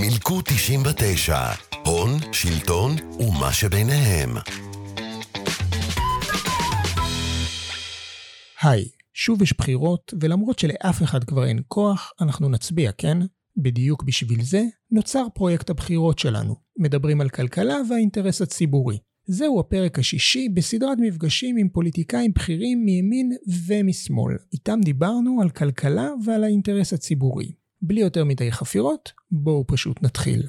מילקו 99, הון, שלטון ומה שביניהם. היי, שוב יש בחירות, ולמרות שלאף אחד כבר אין כוח, אנחנו נצביע, כן? בדיוק בשביל זה נוצר פרויקט הבחירות שלנו. מדברים על כלכלה והאינטרס הציבורי. זהו הפרק השישי בסדרת מפגשים עם פוליטיקאים בכירים מימין ומשמאל. איתם דיברנו על כלכלה ועל האינטרס הציבורי. בלי יותר מדי חפירות, בואו פשוט נתחיל.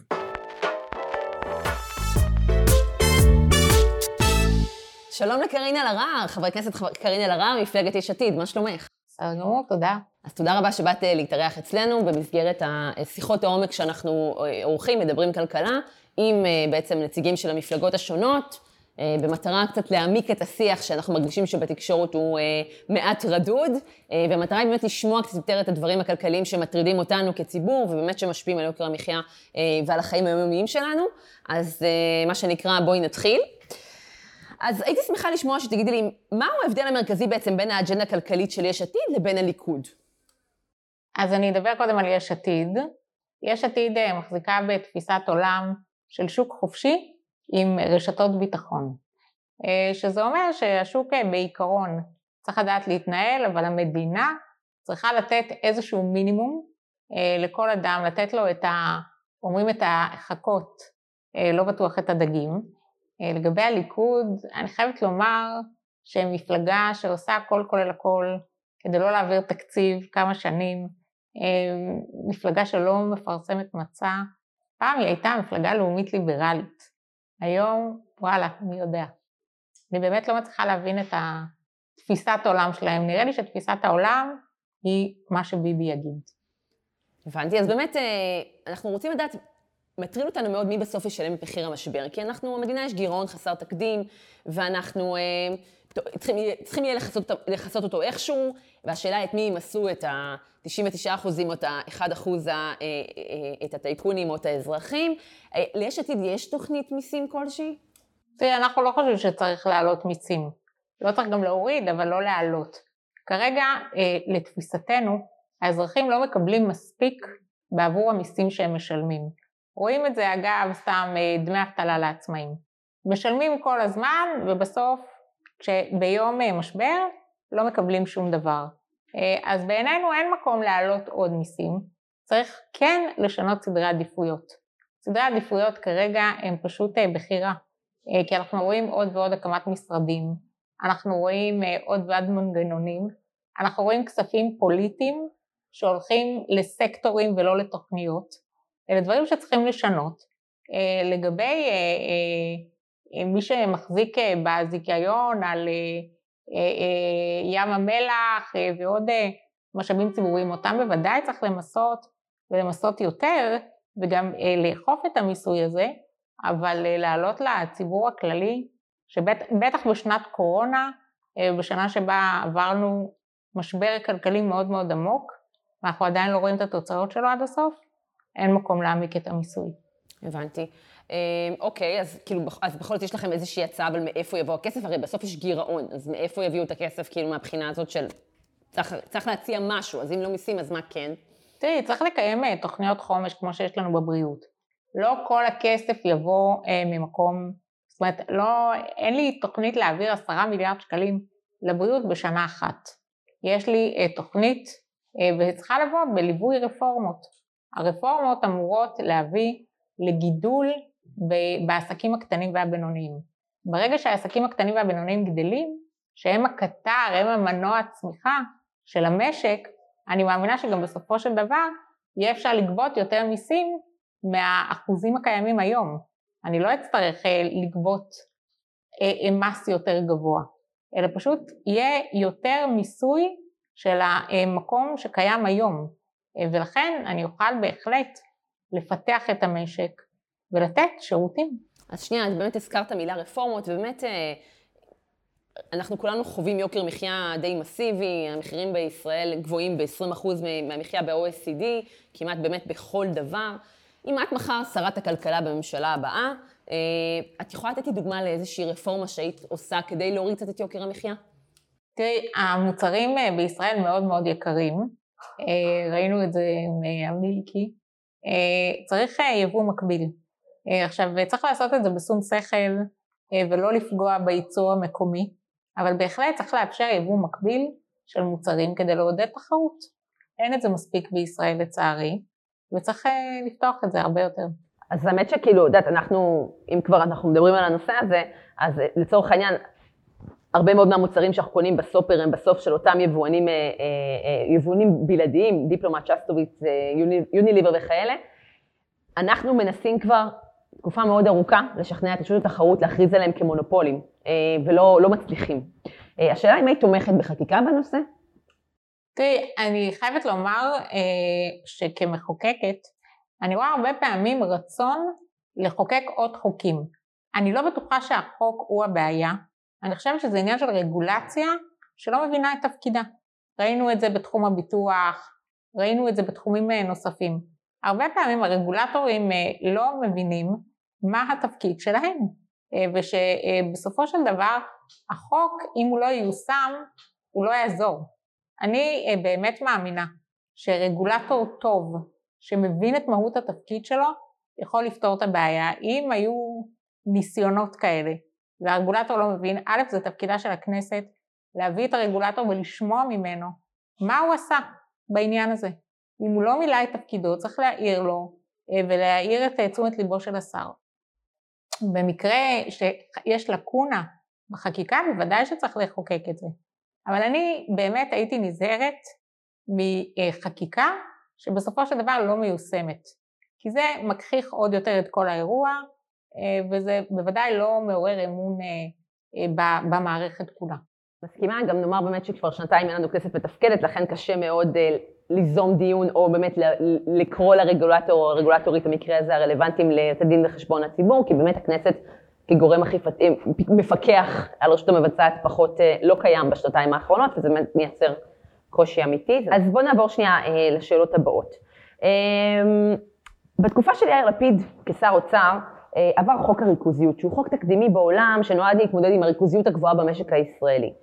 שלום לקארין אלהרר, חברי כנסת קארין אלהרר, מפלגת יש עתיד, מה שלומך? בסדר גמור, תודה. אז תודה רבה שבאת אה, להתארח אצלנו במסגרת השיחות העומק שאנחנו אה, עורכים, מדברים כלכלה, עם אה, בעצם נציגים של המפלגות השונות, במטרה קצת להעמיק את השיח שאנחנו מרגישים שבתקשורת הוא מעט רדוד, והמטרה היא באמת לשמוע קצת יותר את הדברים הכלכליים שמטרידים אותנו כציבור, ובאמת שמשפיעים על יוקר המחיה ועל החיים היומיומיים שלנו. אז מה שנקרא, בואי נתחיל. אז הייתי שמחה לשמוע שתגידי לי, מהו ההבדל המרכזי בעצם בין האג'נדה הכלכלית של יש עתיד לבין הליכוד? אז אני אדבר קודם על יש עתיד. יש עתיד אה, מחזיקה בתפיסת עולם של שוק חופשי עם רשתות ביטחון. אה, שזה אומר שהשוק אה, בעיקרון צריך לדעת להתנהל, אבל המדינה צריכה לתת איזשהו מינימום לכל אדם, לתת לו את ה... אומרים את החכות, לא בטוח את הדגים. לגבי הליכוד, אני חייבת לומר שהם מפלגה שעושה הכל כולל הכל כדי לא להעביר תקציב כמה שנים, מפלגה שלא מפרסמת מצע. פעם היא הייתה מפלגה לאומית ליברלית, היום וואלה, מי יודע. אני באמת לא מצליחה להבין את תפיסת העולם שלהם, נראה לי שתפיסת העולם היא מה שביבי יגיד. הבנתי, אז באמת אה, אנחנו רוצים לדעת מטריד אותנו מאוד מי בסוף ישלם את מחיר המשבר, כי אנחנו, המדינה יש גירעון חסר תקדים, ואנחנו אה, צריכים, צריכים יהיה לכסות, לכסות אותו איכשהו, והשאלה את מי ימסו את ה-99 אחוזים או את ה-1 אחוז, אה, אה, את הטייקונים או את האזרחים. אה, ליש עתיד יש תוכנית מיסים כלשהי? תראי, אנחנו לא חושבים שצריך להעלות מיסים. לא צריך גם להוריד, אבל לא להעלות. כרגע, לתפיסתנו, האזרחים לא מקבלים מספיק בעבור המיסים שהם משלמים. רואים את זה אגב סתם דמי אבטלה לעצמאים. משלמים כל הזמן ובסוף כשביום אה, משבר לא מקבלים שום דבר. אה, אז בעינינו אין מקום להעלות עוד מיסים, צריך כן לשנות סדרי עדיפויות. סדרי עדיפויות כרגע הם פשוט בחירה, כי אנחנו רואים עוד ועוד הקמת משרדים, אנחנו רואים עוד ועוד מנגנונים, אנחנו רואים כספים פוליטיים שהולכים לסקטורים ולא לתוכניות, אלה דברים שצריכים לשנות. אה, לגבי אה, אה, מי שמחזיק בזיכיון על ים המלח ועוד משאבים ציבוריים, אותם בוודאי צריך למסות ולמסות יותר וגם לאכוף את המיסוי הזה, אבל להעלות לציבור הכללי, שבטח בשנת קורונה, בשנה שבה עברנו משבר כלכלי מאוד מאוד עמוק, ואנחנו עדיין לא רואים את התוצאות שלו עד הסוף, אין מקום להעמיק את המיסוי. הבנתי. אמ, אוקיי, אז כאילו, אז בכל זאת יש לכם איזושהי הצעה, אבל מאיפה יבוא הכסף? הרי בסוף יש גירעון, אז מאיפה יביאו את הכסף, כאילו, מהבחינה הזאת של... צריך, צריך להציע משהו, אז אם לא מיסים, אז מה כן? תראי, צריך לקיים אה, תוכניות חומש כמו שיש לנו בבריאות. לא כל הכסף יבוא אה, ממקום, זאת אומרת, לא, אין לי תוכנית להעביר עשרה מיליארד שקלים לבריאות בשנה אחת. יש לי אה, תוכנית, אה, וצריכה לבוא בליווי רפורמות. הרפורמות אמורות להביא לגידול בעסקים הקטנים והבינוניים. ברגע שהעסקים הקטנים והבינוניים גדלים, שהם הקטר, הם המנוע הצמיחה של המשק, אני מאמינה שגם בסופו של דבר יהיה אפשר לגבות יותר מיסים מהאחוזים הקיימים היום. אני לא אצטרך אה, לגבות אה, אה, מס יותר גבוה, אלא פשוט יהיה יותר מיסוי של המקום שקיים היום. ולכן אני אוכל בהחלט לפתח את המשק ולתת שירותים. אז שנייה, את באמת הזכרת מילה רפורמות, ובאמת אה, אנחנו כולנו חווים יוקר מחיה די מסיבי, המחירים בישראל גבוהים ב-20% מהמחיה ב-OECD, כמעט באמת בכל דבר. אם את מחר שרת הכלכלה בממשלה הבאה, אה, את יכולה לתת לי דוגמה לאיזושהי רפורמה שהיית עושה כדי להוריד קצת את יוקר המחיה? תראי, המוצרים אה, בישראל מאוד מאוד יקרים, ראינו את זה עם המילקי, צריך יבוא מקביל. עכשיו, צריך לעשות את זה בשום שכל ולא לפגוע בייצור המקומי, אבל בהחלט צריך לאפשר יבוא מקביל של מוצרים כדי לעודד תחרות. אין את זה מספיק בישראל לצערי, וצריך לפתוח את זה הרבה יותר. אז האמת שכאילו, יודעת, אנחנו, אם כבר אנחנו מדברים על הנושא הזה, אז לצורך העניין, הרבה מאוד מהמוצרים שאנחנו קונים בסופר הם בסוף של אותם יבואנים, אה, אה, אה, יבואנים בלעדיים, דיפלומט, שסטוביץ, יוניליבר וכאלה. אנחנו מנסים כבר תקופה מאוד ארוכה לשכנע את רשות התחרות להכריז עליהם כמונופולים, ולא לא מצליחים. השאלה אם היית תומכת בחקיקה בנושא? תראי, אני חייבת לומר שכמחוקקת, אני רואה הרבה פעמים רצון לחוקק עוד חוקים. אני לא בטוחה שהחוק הוא הבעיה, אני חושבת שזה עניין של רגולציה שלא מבינה את תפקידה. ראינו את זה בתחום הביטוח, ראינו את זה בתחומים אה, נוספים. הרבה פעמים הרגולטורים אה, לא מבינים מה התפקיד שלהם, אה, ושבסופו של דבר החוק, אם הוא לא ייושם, הוא לא יעזור. אני באמת מאמינה שרגולטור טוב, שמבין את מהות התפקיד שלו, יכול לפתור את הבעיה. אם היו ניסיונות כאלה והרגולטור לא מבין, א', זה תפקידה של הכנסת להביא את הרגולטור ולשמוע ממנו מה הוא עשה בעניין הזה. אם הוא לא מילא את תפקידו, צריך להעיר לו אה, ולהעיר את אה, תשומת ליבו של השר. במקרה שיש לקונה בחקיקה, בוודאי שצריך לחוקק את זה. אבל אני באמת הייתי נזהרת מחקיקה שבסופו של דבר לא מיושמת. כי זה מכחיך עוד יותר את כל האירוע, אה, וזה בוודאי לא מעורר אמון אה, אה, במערכת כולה. מסכימה, גם נאמר באמת שכבר שנתיים אין לנו כנסת מתפקדת, לכן קשה מאוד ליזום דיון או באמת לקרוא לרגולטור או הרגולטורית במקרה הזה הרלוונטיים לתת דין וחשבון לציבור, כי באמת הכנסת כגורם אכיפתי, מפקח על רשות המבצעת פחות לא קיים בשנתיים האחרונות, וזה באמת מייצר קושי אמיתי. אז בואו נעבור שנייה לשאלות הבאות. בתקופה של יאיר לפיד כשר אוצר, אה, עבר חוק הריכוזיות, שהוא חוק תקדימי בעולם שנועד להתמודד עם הריכוזיות הגבוהה במשק הישראלי.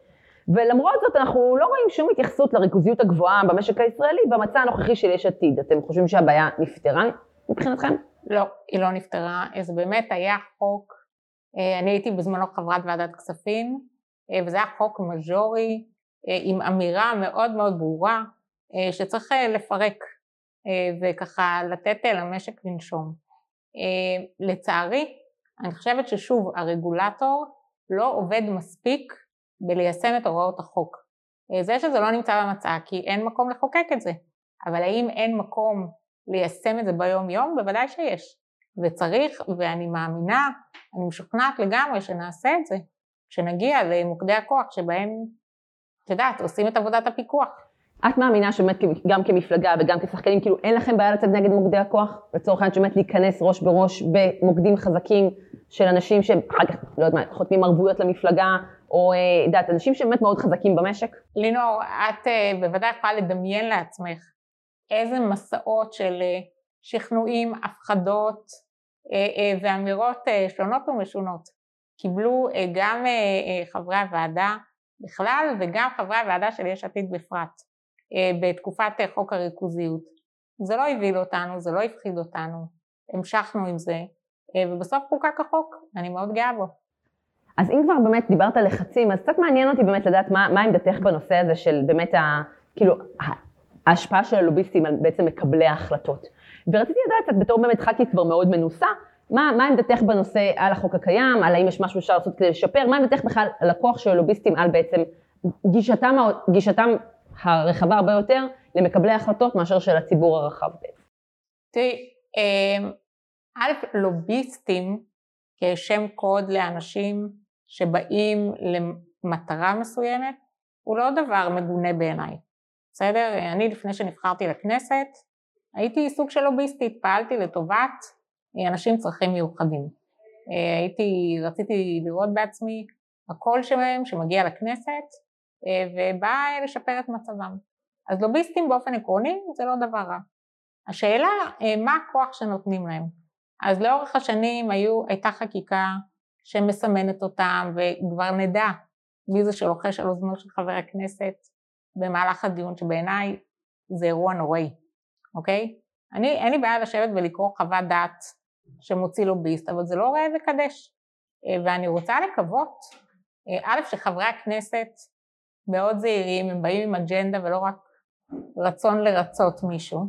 ולמרות זאת אנחנו לא רואים שום התייחסות לריכוזיות הגבוהה במשק הישראלי במצע הנוכחי של יש עתיד. אתם חושבים שהבעיה נפתרה מבחינתכם? לא, היא לא נפתרה. זה באמת היה חוק, אה, אני הייתי בזמנו חברת ועדת כספים, אה, וזה היה חוק מז'ורי עם אמירה מאוד מאוד ברורה שצריך לפרק וככה לתת למשק לנשום. אה, לצערי, אני חושבת ששוב, הרגולטור לא עובד מספיק בליישם את הוראות החוק. אה, זה שזה לא נמצא במצע כי אין מקום לחוקק את זה, אבל האם אין מקום ליישם את זה ביום יום? בוודאי שיש. וצריך, ואני מאמינה, אני משוכנעת לגמרי שנעשה את זה, כשנגיע למוקדי הכוח שבהם, את יודעת, עושים את עבודת הפיקוח. את מאמינה שבאמת גם כמפלגה וגם כשחקנים, כאילו אין לכם בעיה לצאת נגד מוקדי הכוח? לצורך העניין שבאמת להיכנס ראש בראש במוקדים חזקים של אנשים שאחר כך, לא יודעת מה, חותמים ערבויות למפלגה, או אה, יודעת, אנשים שבאמת מאוד חזקים במשק? לינור, את אה, בוודאי יכולה לדמיין לעצמך איזה מסעות של אה, שכנועים, הפחדות ואמירות שונות ומשונות קיבלו גם חברי הוועדה בכלל וגם חברי הוועדה של יש עתיד בפרט. בתקופת חוק הריכוזיות. זה לא הבהיל אותנו, זה לא הפחיד אותנו, המשכנו עם זה, ובסוף חוקק החוק, אני מאוד גאה בו. אז אם כבר באמת דיברת על לחצים, אז קצת מעניין אותי באמת לדעת מה, מה עמדתך בנושא הזה של באמת ה... כאילו, ההשפעה של הלוביסטים על בעצם מקבלי ההחלטות. ורציתי לדעת קצת בתור באמת ח"כית כבר מאוד מנוסה, מה, מה עמדתך בנושא על החוק הקיים, על האם יש משהו שאפשר לעשות כדי לשפר, מה עמדתך בכלל על הכוח של הלוביסטים על בעצם גישתם, גישתם הרחבה הרבה יותר למקבלי החלטות מאשר של הציבור הרחב בעצם. תראי, אמ, א', לוביסטים כשם קוד לאנשים שבאים למטרה מסוימת, הוא לא דבר מגונה בעיניי, בסדר? אני לפני שנבחרתי לכנסת, הייתי סוג של לוביסטית, פעלתי לטובת אנשים עם צרכים מיוחדים. הייתי, רציתי לראות בעצמי הקול שלהם שמגיע לכנסת אה, ובא לשפר את מצבם. אז לוביסטים באופן עקרוני זה לא דבר רע. השאלה אה, מה הכוח שנותנים להם. אז לאורך השנים היו, הייתה חקיקה שמסמנת אותם וכבר נדע מי זה שלוחש על אוזנו של חבר הכנסת במהלך הדיון, שבעיניי זה אירוע נוראי, אוקיי? אני, אין לי בעיה לשבת ולקרוא חוות דעת שמוציא לוביסט, אבל זה לא ראה וקדש. אה, ואני רוצה לקוות, אה, א', שחברי הכנסת מאוד זהירים, הם באים עם אג'נדה ולא רק רצון לרצות מישהו.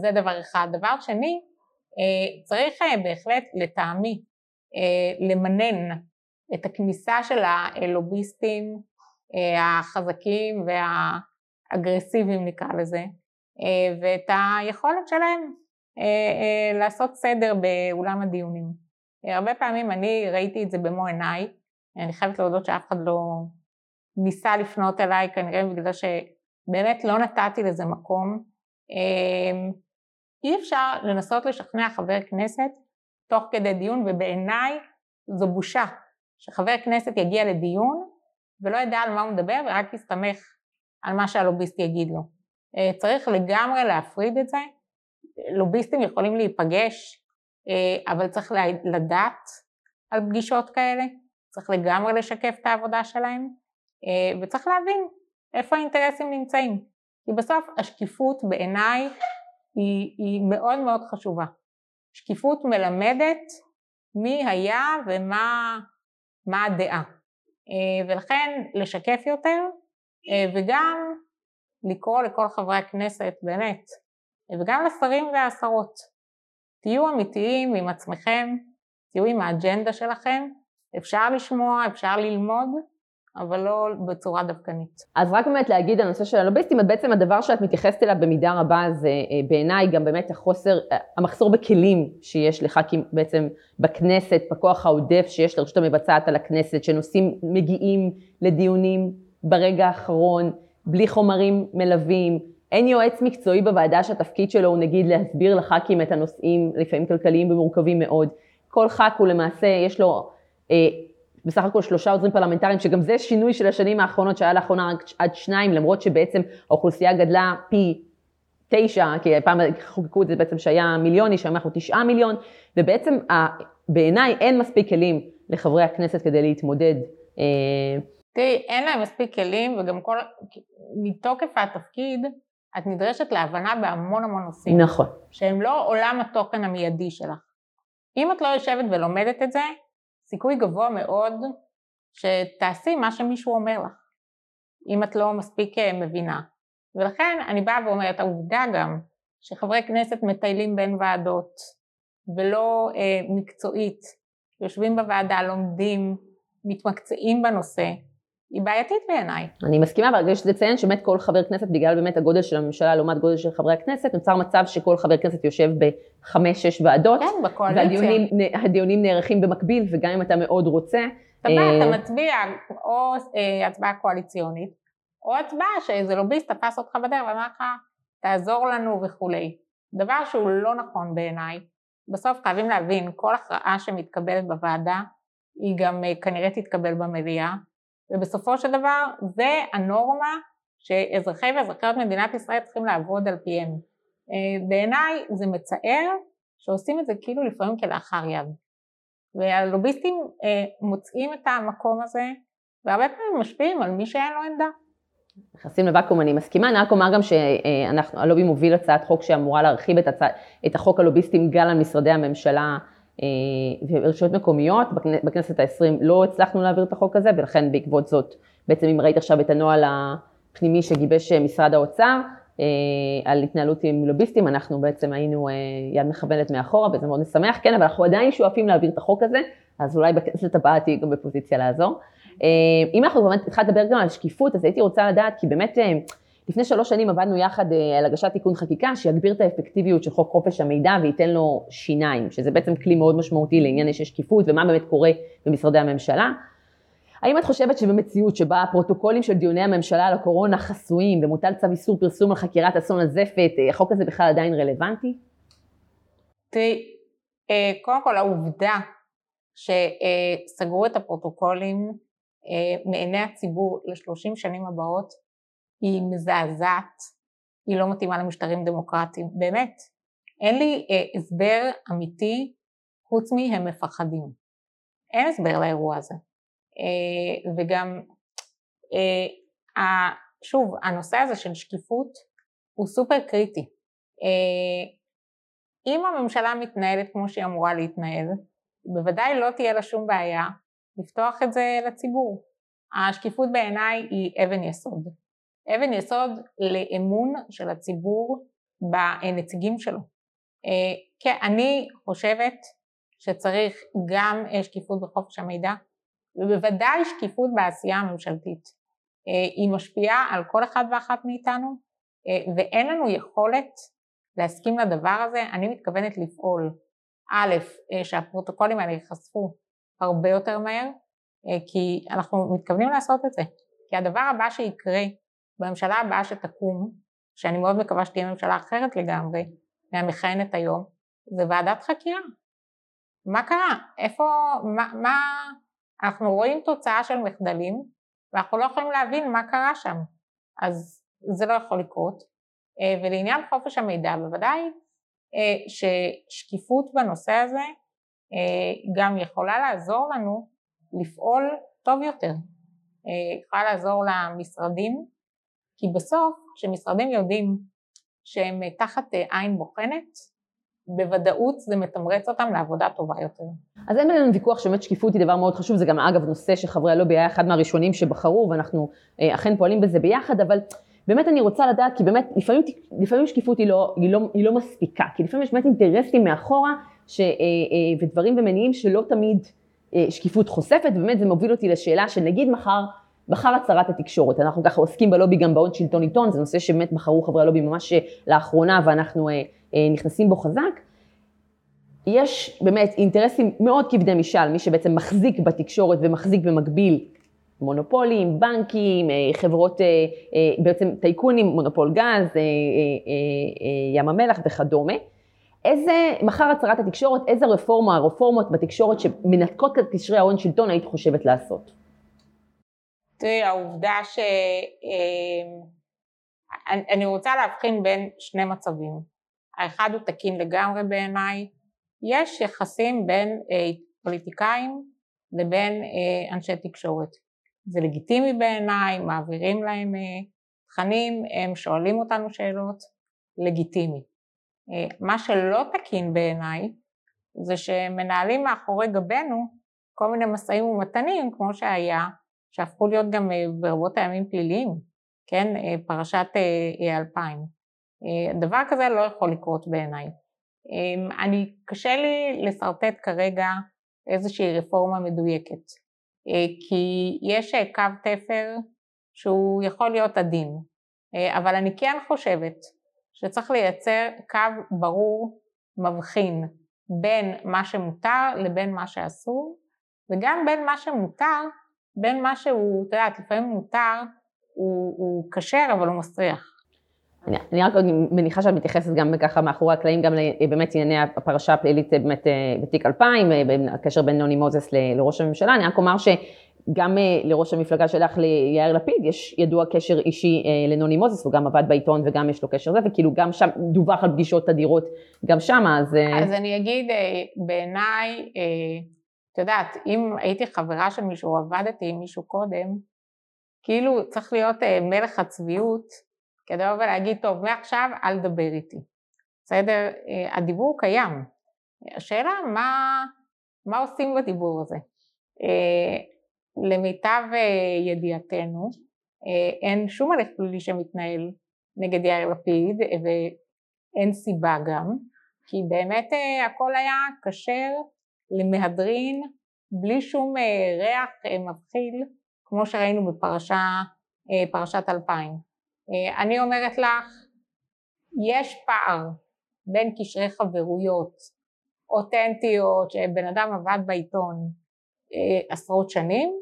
זה דבר אחד. דבר שני, אה, צריך בהחלט לטעמי למנן את הכניסה של הלוביסטים החזקים והאגרסיביים נקרא לזה, ואת היכולת שלהם לעשות סדר באולם הדיונים. הרבה פעמים אני ראיתי את זה במו עיניי, אני חייבת להודות שאף אחד לא ניסה לפנות אליי כנראה בגלל שבאמת לא נתתי לזה מקום. אי אפשר לנסות לשכנע חבר כנסת תוך כדי דיון ובעיניי זו בושה שחבר כנסת יגיע לדיון ולא ידע על מה הוא מדבר ורק יסתמך על מה שהלוביסט יגיד לו. אה, צריך לגמרי להפריד את זה, לוביסטים יכולים להיפגש אה, אבל צריך לדעת על פגישות כאלה, צריך לגמרי לשקף את העבודה שלהם, אה, וצריך להבין איפה האינטרסים נמצאים. כי בסוף השקיפות בעיניי היא, היא מאוד מאוד חשובה. שקיפות מלמדת מי היה ומה הדעה. אה, ולכן לשקף יותר וגם לקרוא לכל חברי הכנסת באמת וגם לשרים והשרות תהיו אמיתיים עם עצמכם, תהיו עם האג'נדה שלכם, אפשר לשמוע, אפשר ללמוד, אבל לא בצורה דווקנית. אז רק באמת להגיד על הנושא של הלוביסטים, בעצם הדבר שאת מתייחסת אליו במידה רבה זה אה, בעיניי גם באמת החוסר, אה, המחסור בכלים שיש לח"כים בעצם בכנסת, בכוח העודף שיש לרשות המבצעת על הכנסת, שנושאים מגיעים לדיונים ברגע האחרון, בלי חומרים מלווים, אין יועץ מקצועי בוועדה שהתפקיד שלו הוא נגיד להסביר לח"כים את הנושאים, לפעמים כלכליים ומורכבים מאוד. כל ח"כ הוא למעשה, יש לו אה, בסך הכל שלושה עוזרים פרלמנטריים, שגם זה שינוי של השנים האחרונות שהיה לאחרונה רק עד שניים, למרות שבעצם האוכלוסייה גדלה פי תשע, כי פעם חוקקו את זה בעצם שהיה מיליון איש, היום אנחנו תשעה מיליון, ובעצם בעיניי אין מספיק כלים לחברי הכנסת כדי להתמודד. אה, תראי, אין להם מספיק כלים, וגם כל, מתוקף התפקיד, את נדרשת להבנה בהמון המון נושאים. נכון. שהם לא עולם התוכן המיידי שלך. אם את לא יושבת ולומדת את זה, סיכוי גבוה מאוד שתעשי מה שמישהו אומר לך, אם את לא מספיק אה, מבינה. ולכן אני באה ואומרת, העובדה גם שחברי כנסת מטיילים בין ועדות ולא אה, מקצועית, יושבים בוועדה, לומדים, מתמקצעים בנושא, היא בעייתית בעיניי. אני מסכימה, אבל יש לציין שבאמת כל חבר כנסת, בגלל באמת הגודל של הממשלה לעומת גודל של חברי הכנסת, נוצר מצב שכל חבר כנסת יושב בחמש-שש ועדות. כן, בקואליציה. והדיונים נערכים במקביל, וגם אם אתה מאוד רוצה. אתה בא, אתה אה, מצביע או אה, הצבעה קואליציונית, או הצבעה שאיזה לוביסט תפס אותך בדרך ואמר לך, תעזור לנו וכולי. דבר שהוא לא נכון בעיניי. בסוף חייבים להבין, כל הכרעה שמתקבלת בוועדה, היא גם אה, כנראה תתקבל במליאה. ובסופו של דבר זה הנורמה שאזרחי ואזרחיות מדינת ישראל צריכים לעבוד על פיהם. אה, בעיניי זה מצער שעושים את זה כאילו לפעמים כלאחר יד. והלוביסטים אה, מוצאים את המקום הזה והרבה פעמים משפיעים על מי שאין לו עמדה. נכנסים לוואקום, אני מסכימה, אני רק אומר גם שהלובי מוביל הצעת חוק שאמורה להרחיב את, הצע, את החוק הלוביסטים גם על משרדי הממשלה ורשויות מקומיות, בכנסת העשרים לא הצלחנו להעביר את החוק הזה, ולכן בעקבות זאת, בעצם אם ראית עכשיו את הנוהל הפנימי שגיבש אה, משרד האוצר, אה, על התנהלות עם לוביסטים, אנחנו בעצם היינו יד מכוונת מאחורה, וזה מאוד משמח, כן, אבל אנחנו עדיין שואפים להעביר את החוק הזה, אז אולי בכנסת הבאה תהיי גם בפוזיציה לעזור. אם אנחנו באמת התחלנו לדבר גם על שקיפות, אז הייתי רוצה לדעת, כי באמת לפני שלוש שנים עבדנו יחד אה, על הגשת תיקון חקיקה שיגביר את האפקטיביות של חוק חופש המידע וייתן לו שיניים, שזה בעצם כלי מאוד משמעותי לעניין של שקיפות ומה באמת קורה במשרדי הממשלה. האם את חושבת שבמציאות שבה הפרוטוקולים של דיוני הממשלה על הקורונה חסויים ומוטל צו איסור פרסום על חקירת אסון הזפת, אה, החוק הזה בכלל עדיין רלוונטי? תראי, אה, קודם כל העובדה שסגרו את הפרוטוקולים מעיני הציבור לשלושים שנים הבאות היא מזעזעת, היא לא מתאימה למשטרים דמוקרטיים, באמת. אין לי אה, הסבר אמיתי חוץ מהם מפחדים. אין הסבר לאירוע הזה. וגם, שוב, הנושא הזה של שקיפות הוא סופר קריטי. אם הממשלה מתנהלת כמו שהיא אמורה להתנהל, בוודאי לא תהיה לה שום בעיה לפתוח את זה לציבור. השקיפות בעיניי היא אבן יסוד. אבן יסוד לאמון של הציבור בנציגים שלו. אה, כן, אני חושבת שצריך גם אה, שקיפות בחופש המידע, ובוודאי שקיפות בעשייה הממשלתית. אה, היא משפיעה על כל אחד ואחת מאיתנו, ואין לנו יכולת להסכים לדבר הזה. אני מתכוונת לפעול, א', שהפרוטוקולים האלה ייחשפו הרבה יותר מהר, כי אנחנו מתכוונים לעשות את זה. כי הדבר הבא שיקרה בממשלה הבאה שתקום, שאני מאוד מקווה שתהיה ממשלה אחרת לגמרי מהמכהנת היום, זה ועדת חקירה. מה קרה? איפה, מה, מה, אנחנו רואים תוצאה של מחדלים ואנחנו לא יכולים להבין מה קרה שם, אז זה לא יכול לקרות. אה, ולעניין חופש המידע בוודאי אה, ששקיפות בנושא הזה אה, גם יכולה לעזור לנו לפעול טוב יותר. יכולה לעזור למשרדים כי בסוף כשמשרדים יודעים שהם תחת עין בוחנת, בוודאות זה מתמרץ אותם לעבודה טובה יותר. אז אין בינינו ויכוח שבאמת שקיפות היא דבר מאוד חשוב, זה גם אגב נושא שחברי הלובי היה אחד מהראשונים שבחרו ואנחנו אה, אכן פועלים בזה ביחד, אבל באמת אני רוצה לדעת, כי באמת לפעמים, לפעמים שקיפות היא לא, היא, לא, היא לא מספיקה, כי לפעמים יש באמת אינטרסים מאחורה ש, אה, אה, ודברים ומניעים שלא תמיד שקיפות חושפת, ובאמת זה מוביל אותי לשאלה שנגיד מחר בחר הצהרת התקשורת, אנחנו ככה עוסקים בלובי גם בהון שלטון עיתון, זה נושא שבאמת בחרו חברי הלובי ממש אה, לאחרונה ואנחנו אה, אה, נכנסים בו חזק. יש באמת אינטרסים מאוד כבדי משקל, מי שבעצם מחזיק בתקשורת ומחזיק במקביל מונופולים, בנקים, חברות, בעצם טייקונים, מונופול גז, ים המלח וכדומה. איזה, מחר הצהרת התקשורת, איזה רפורמה, רפורמות בתקשורת שמנתקות את קשרי ההון שלטון היית חושבת לעשות? תראי, העובדה ש... אמ, אני רוצה להבחין בין שני מצבים. האחד הוא תקין לגמרי בעיניי, יש יחסים בין אה, פוליטיקאים לבין אה, אנשי תקשורת. זה לגיטימי בעיניי, מעבירים להם אה, תכנים, הם שואלים אותנו שאלות, לגיטימי. מה שלא תקין בעיניי זה שמנהלים מאחורי גבנו כל מיני משאים ומתנים כמו שהיה שהפכו להיות גם אה, ברבות הימים פליליים, כן, אה, פרשת 2000. אה, דבר כזה לא יכול לקרות בעיניי. אמ, אני, קשה לי לשרטט כרגע איזושהי רפורמה מדויקת, כי יש קו תפר שהוא יכול להיות עדין, אבל אני כן חושבת שצריך לייצר קו ברור, מבחין, בין מה שמותר לבין מה שאסור, וגם בין מה שמותר בין מה שהוא, את יודעת, לפעמים מותר, הוא, הוא כשר אבל הוא מסריח. אני, אני רק מניחה שאת מתייחסת גם ככה מאחורי הקלעים, גם באמת ענייני הפרשה הפלילית באמת אה, בתיק 2000, אה, הקשר בין נוני מוזס לראש הממשלה, אני רק אומר שגם אה, לראש המפלגה שלך, ליאיר לפיד, יש ידוע קשר אישי לנוני מוזס, הוא גם עבד בעיתון וגם יש לו קשר לזה, וכאילו גם שם דווח על פגישות תדירות גם שם, אז... אז אני אגיד, בעיניי, את יודעת, אם הייתי חברה של מישהו עבדתי עם מישהו קודם, כאילו צריך להיות אה, מלך הצביעות כדי לבוא ולהגיד, טוב, מעכשיו אל תדבר איתי. בסדר? אה, הדיבור קיים. השאלה מה, מה עושים בדיבור הזה. אה, למיטב ידיעתנו, אין שום הליך פלילי שמתנהל נגד יאיר לפיד, ואין סיבה גם, כי באמת הכל היה כשר למהדרין בלי שום אה, ריח אה, מבחיל כמו שראינו בפרשה, אה, פרשת 2000. אני אומרת לך, יש פער בין קשרי חברויות אותנטיות שבן אדם עבד בעיתון עשרות שנים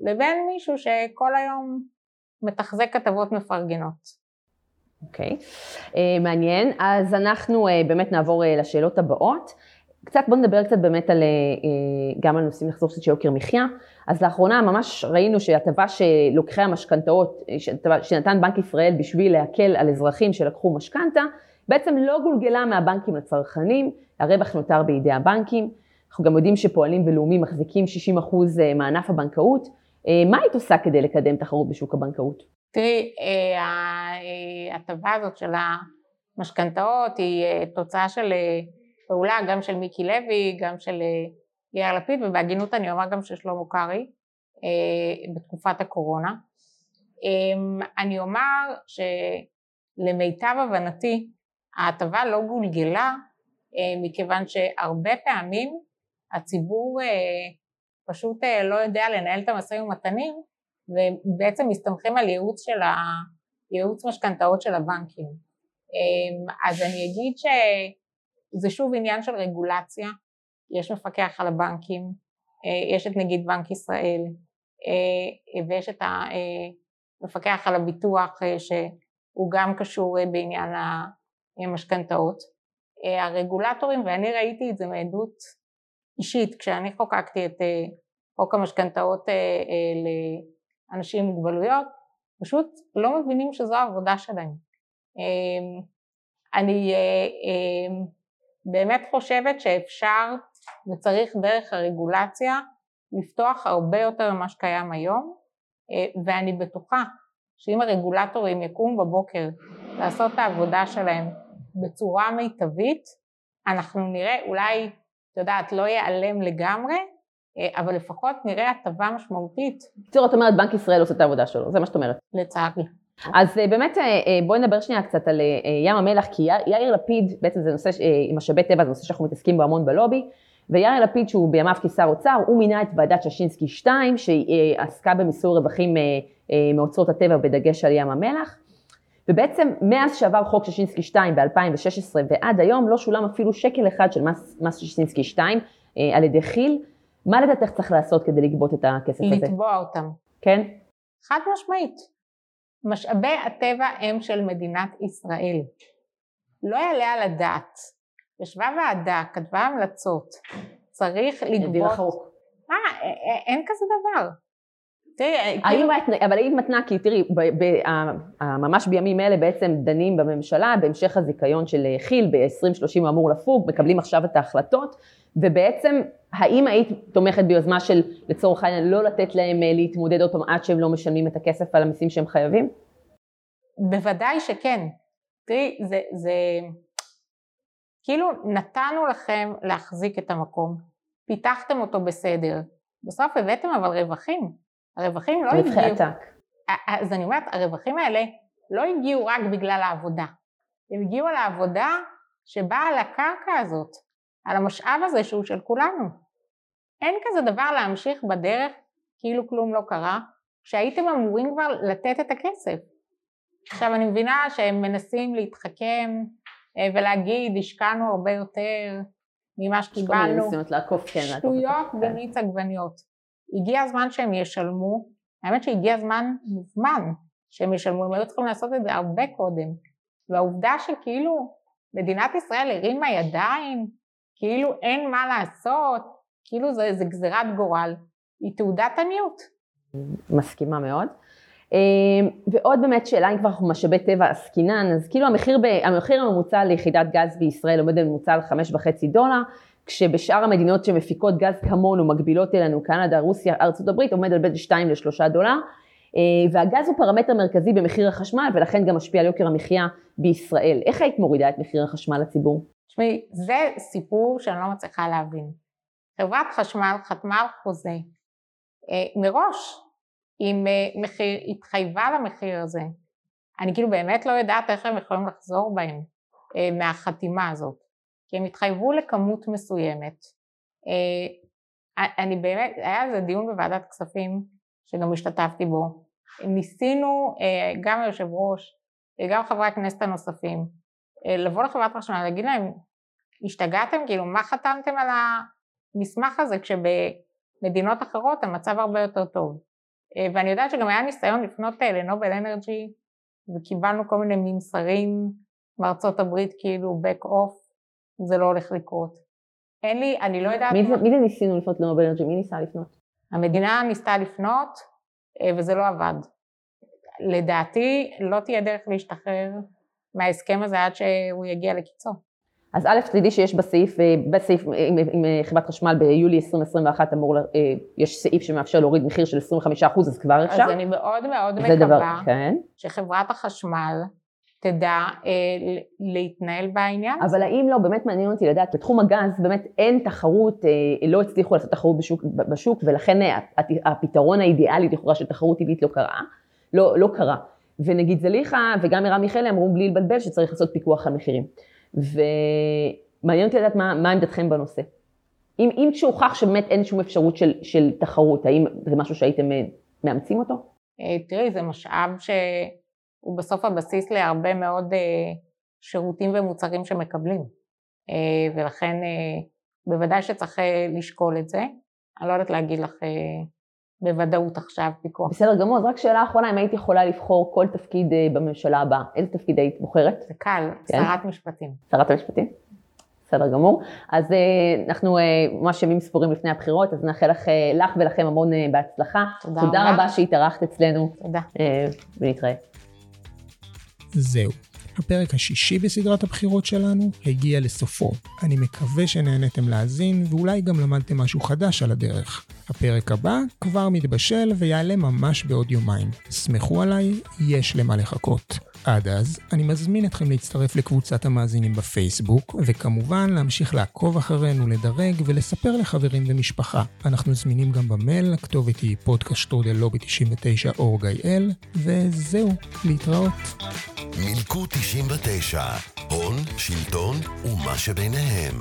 לבין מישהו שכל היום מתחזק כתבות מפרגנות. אוקיי, okay. uh, מעניין. אז אנחנו uh, באמת נעבור uh, לשאלות הבאות. קצת, בוא נדבר קצת באמת על, אה, גם על נושאים, נחזור קצת של יוקר מחיה. אז לאחרונה ממש ראינו שהטבה שלוקחי המשכנתאות, שנתן בנק ישראל בשביל להקל על אזרחים שלקחו משכנתה, בעצם לא גולגלה מהבנקים לצרכנים, הרווח נותר בידי הבנקים. אנחנו גם יודעים שפועלים ולאומי מחזיקים 60% אה, מענף הבנקאות, מה היית עושה כדי לקדם תחרות בשוק הבנקאות? תראי, ההטבה הזאת של המשכנתאות היא תוצאה של פעולה גם של מיקי לוי, גם של יאיר לפיד, ובהגינות אני אומר גם של שלמה קרעי בתקופת הקורונה. אני אומר שלמיטב הבנתי ההטבה לא גולגלה מכיוון שהרבה פעמים הציבור פשוט לא יודע לנהל את המשאים ומתנים ובעצם מסתמכים על ייעוץ של ה... ייעוץ משכנתאות של הבנקים. אז אני אגיד שזה שוב עניין של רגולציה, יש מפקח על הבנקים, יש את נגיד בנק ישראל ויש את המפקח על הביטוח שהוא גם קשור בעניין המשכנתאות. הרגולטורים, ואני ראיתי את זה מעדות אישית כשאני חוקקתי את חוק המשכנתאות לאנשים עם מוגבלויות, פשוט לא מבינים שזו העבודה שלהם. אני באמת חושבת שאפשר וצריך דרך הרגולציה לפתוח הרבה יותר ממה שקיים היום ואני בטוחה שאם הרגולטורים יקומו בבוקר לעשות את העבודה שלהם בצורה מיטבית אנחנו נראה אולי, את יודעת, לא ייעלם לגמרי אבל לפחות נראה הטבה משמעותית. בקיצור, את אומרת בנק ישראל עושה את העבודה שלו, זה מה שאת אומרת. לצערי. אז באמת בואי נדבר שנייה קצת על ים המלח, כי יאיר לפיד, בעצם זה נושא, משאבי טבע זה נושא שאנחנו מתעסקים בו המון בלובי, ויאיר לפיד שהוא בימיו כשר אוצר, הוא מינה את ועדת ששינסקי 2, שעסקה במיסוי רווחים מאוצרות הטבע בדגש על ים המלח, ובעצם מאז שעבר חוק ששינסקי 2 ב-2016 ועד היום לא שולם אפילו שקל אחד של מס, מס ששינסקי 2 על ידי כי"ל, מה לדעתך צריך לעשות כדי לגבות את הכסף הזה? לתבוע אותם. כן? חד משמעית. משאבי הטבע הם של מדינת ישראל. לא יעלה על הדעת. ישבה ועדה, כתבה המלצות, צריך לגבות... מה, אין כזה דבר. תראי, כאילו... אבל היית מתנה, כי תראי, ממש בימים אלה בעצם דנים בממשלה בהמשך הזיכיון של כי"ל, ב-2030 הוא אמור לפוג, מקבלים עכשיו את ההחלטות, ובעצם האם היית תומכת ביוזמה של לצורך העניין לא לתת להם להתמודד עוד פעם עד שהם לא משלמים את הכסף על המיסים שהם חייבים? בוודאי שכן. תראי, זה, זה כאילו נתנו לכם להחזיק את המקום, פיתחתם אותו בסדר, בסוף הבאתם אבל רווחים, הרווחים לא הגיעו, רווחי עתק. אז אני אומרת, הרווחים האלה לא הגיעו רק בגלל העבודה, הם הגיעו על העבודה שבאה על הקרקע הזאת, על המשאב הזה שהוא של כולנו. אין כזה דבר להמשיך בדרך כאילו כלום לא קרה, כשהייתם אמורים כבר לתת את הכסף. עכשיו אני מבינה שהם מנסים להתחכם ולהגיד השקענו הרבה יותר ממה שקיבלנו, כן, שטויות במיץ עגבניות. הגיע הזמן שהם ישלמו, האמת שהגיע הזמן מזמן שהם ישלמו, הם היו צריכים לעשות את זה הרבה קודם. והעובדה שכאילו מדינת ישראל הרימה ידיים, כאילו אין מה לעשות, כאילו זה, זה גזירת גורל, היא תעודת עניות. מסכימה מאוד. אמ, ועוד באמת שאלה אם כבר אנחנו משאבי טבע עסקינן, אז כאילו המחיר, ב, המחיר הממוצע ליחידת גז בישראל עומד בממוצע על חמש וחצי דולר, כשבשאר המדינות שמפיקות גז כמונו, מקבילות אלינו, קנדה, רוסיה, ארצות הברית, עומד על בין 2 ל-3 דולר, אה, והגז הוא פרמטר מרכזי במחיר החשמל ולכן גם משפיע על יוקר המחיה בישראל. איך היית מורידה את מחיר החשמל לציבור? תשמעי, זה סיפור שאני לא מצליחה להבין. חברת חשמל חתמה על חוזה אה, מראש עם אה, מחיר, התחייבה למחיר הזה. אני כאילו באמת לא יודעת איך הם יכולים לחזור בהם מהחתימה הזאת, כי הם התחייבו לכמות מסוימת. אה, אני באמת, היה איזה דיון בוועדת כספים שגם השתתפתי בו, ניסינו, גם היושב ראש, גם חברי הכנסת הנוספים, לבוא לחברת חשמל, להגיד להם, השתגעתם? כאילו, מה חתמתם על המסמך הזה כשבמדינות אחרות המצב הרבה יותר טוב? אה, ואני יודעת שגם היה ניסיון לפנות אה, לנובל אנרג'י וקיבלנו כל מיני ממסרים מארצות הברית כאילו back off, זה לא הולך לקרות. אין לי, אני לא יודעת... מי, מה... מי זה ניסינו לפנות לנובל אנרג'י? מי ניסה לפנות? המדינה ניסתה לפנות אה, וזה לא עבד. לדעתי לא תהיה דרך להשתחרר מההסכם הזה עד שהוא יגיע לקיצו. אז א', תדעי שיש בסעיף, אה, בסעיף אה, עם, עם חברת חשמל ביולי 2021 אמור, יש סעיף שמאפשר להוריד מחיר של 25%, אז כבר אפשר. אז אני מאוד מאוד מקווה דבר, כן. שחברת החשמל תדע אה, להתנהל בעניין. אבל האם לא, באמת מעניין אותי לדעת, בתחום הגז באמת אין תחרות, אה, לא הצליחו לעשות תחרות בשוק, בשוק ולכן הפתרון האידיאלי לכאורה של תחרות טבעית לא קרה, לא, לא קרה. ונגיד זליכה וגם מרב מיכאלי אמרו בלי לבלבל שצריך לעשות פיקוח על מחירים. ומעניין אותי לדעת מה, מה עמדתכם בנושא. אם, אם כשהוכח שבאמת אין שום אפשרות של, של תחרות, האם זה משהו שהייתם אה, מאמצים אותו? תראי, זה משאב ש... הוא בסוף הבסיס להרבה מאוד אה, שירותים ומוצרים שמקבלים. אה, ולכן אה, בוודאי שצריך לשקול את זה. אני לא יודעת להגיד לך בוודאות עכשיו פיקוח. בסדר גמור, אז רק שאלה אחרונה, אם היית יכולה לבחור כל תפקיד בממשלה הבאה, איזה תפקיד היית בוחרת? זה קל, כן? שרת משפטים. שרת המשפטים? בסדר גמור. אז אנחנו ממש ימים ספורים לפני הבחירות, אז נאחל לך, לך ולכם המון בהצלחה. תודה, תודה רבה שהתארחת אצלנו. תודה. ונתראה. זהו. הפרק השישי בסדרת הבחירות שלנו הגיע לסופו. אני מקווה שנהנתם להאזין ואולי גם למדתם משהו חדש על הדרך. הפרק הבא כבר מתבשל ויעלה ממש בעוד יומיים. סמכו עליי, יש למה לחכות. עד אז, אני מזמין אתכם להצטרף לקבוצת המאזינים בפייסבוק, וכמובן להמשיך לעקוב אחרינו, לדרג ולספר לחברים ומשפחה. אנחנו זמינים גם במייל, הכתובת היא פודקאסט שטרודל lobby99.org.il, וזהו, להתראות. מילקו 99, הון, שלטון ומה שביניהם.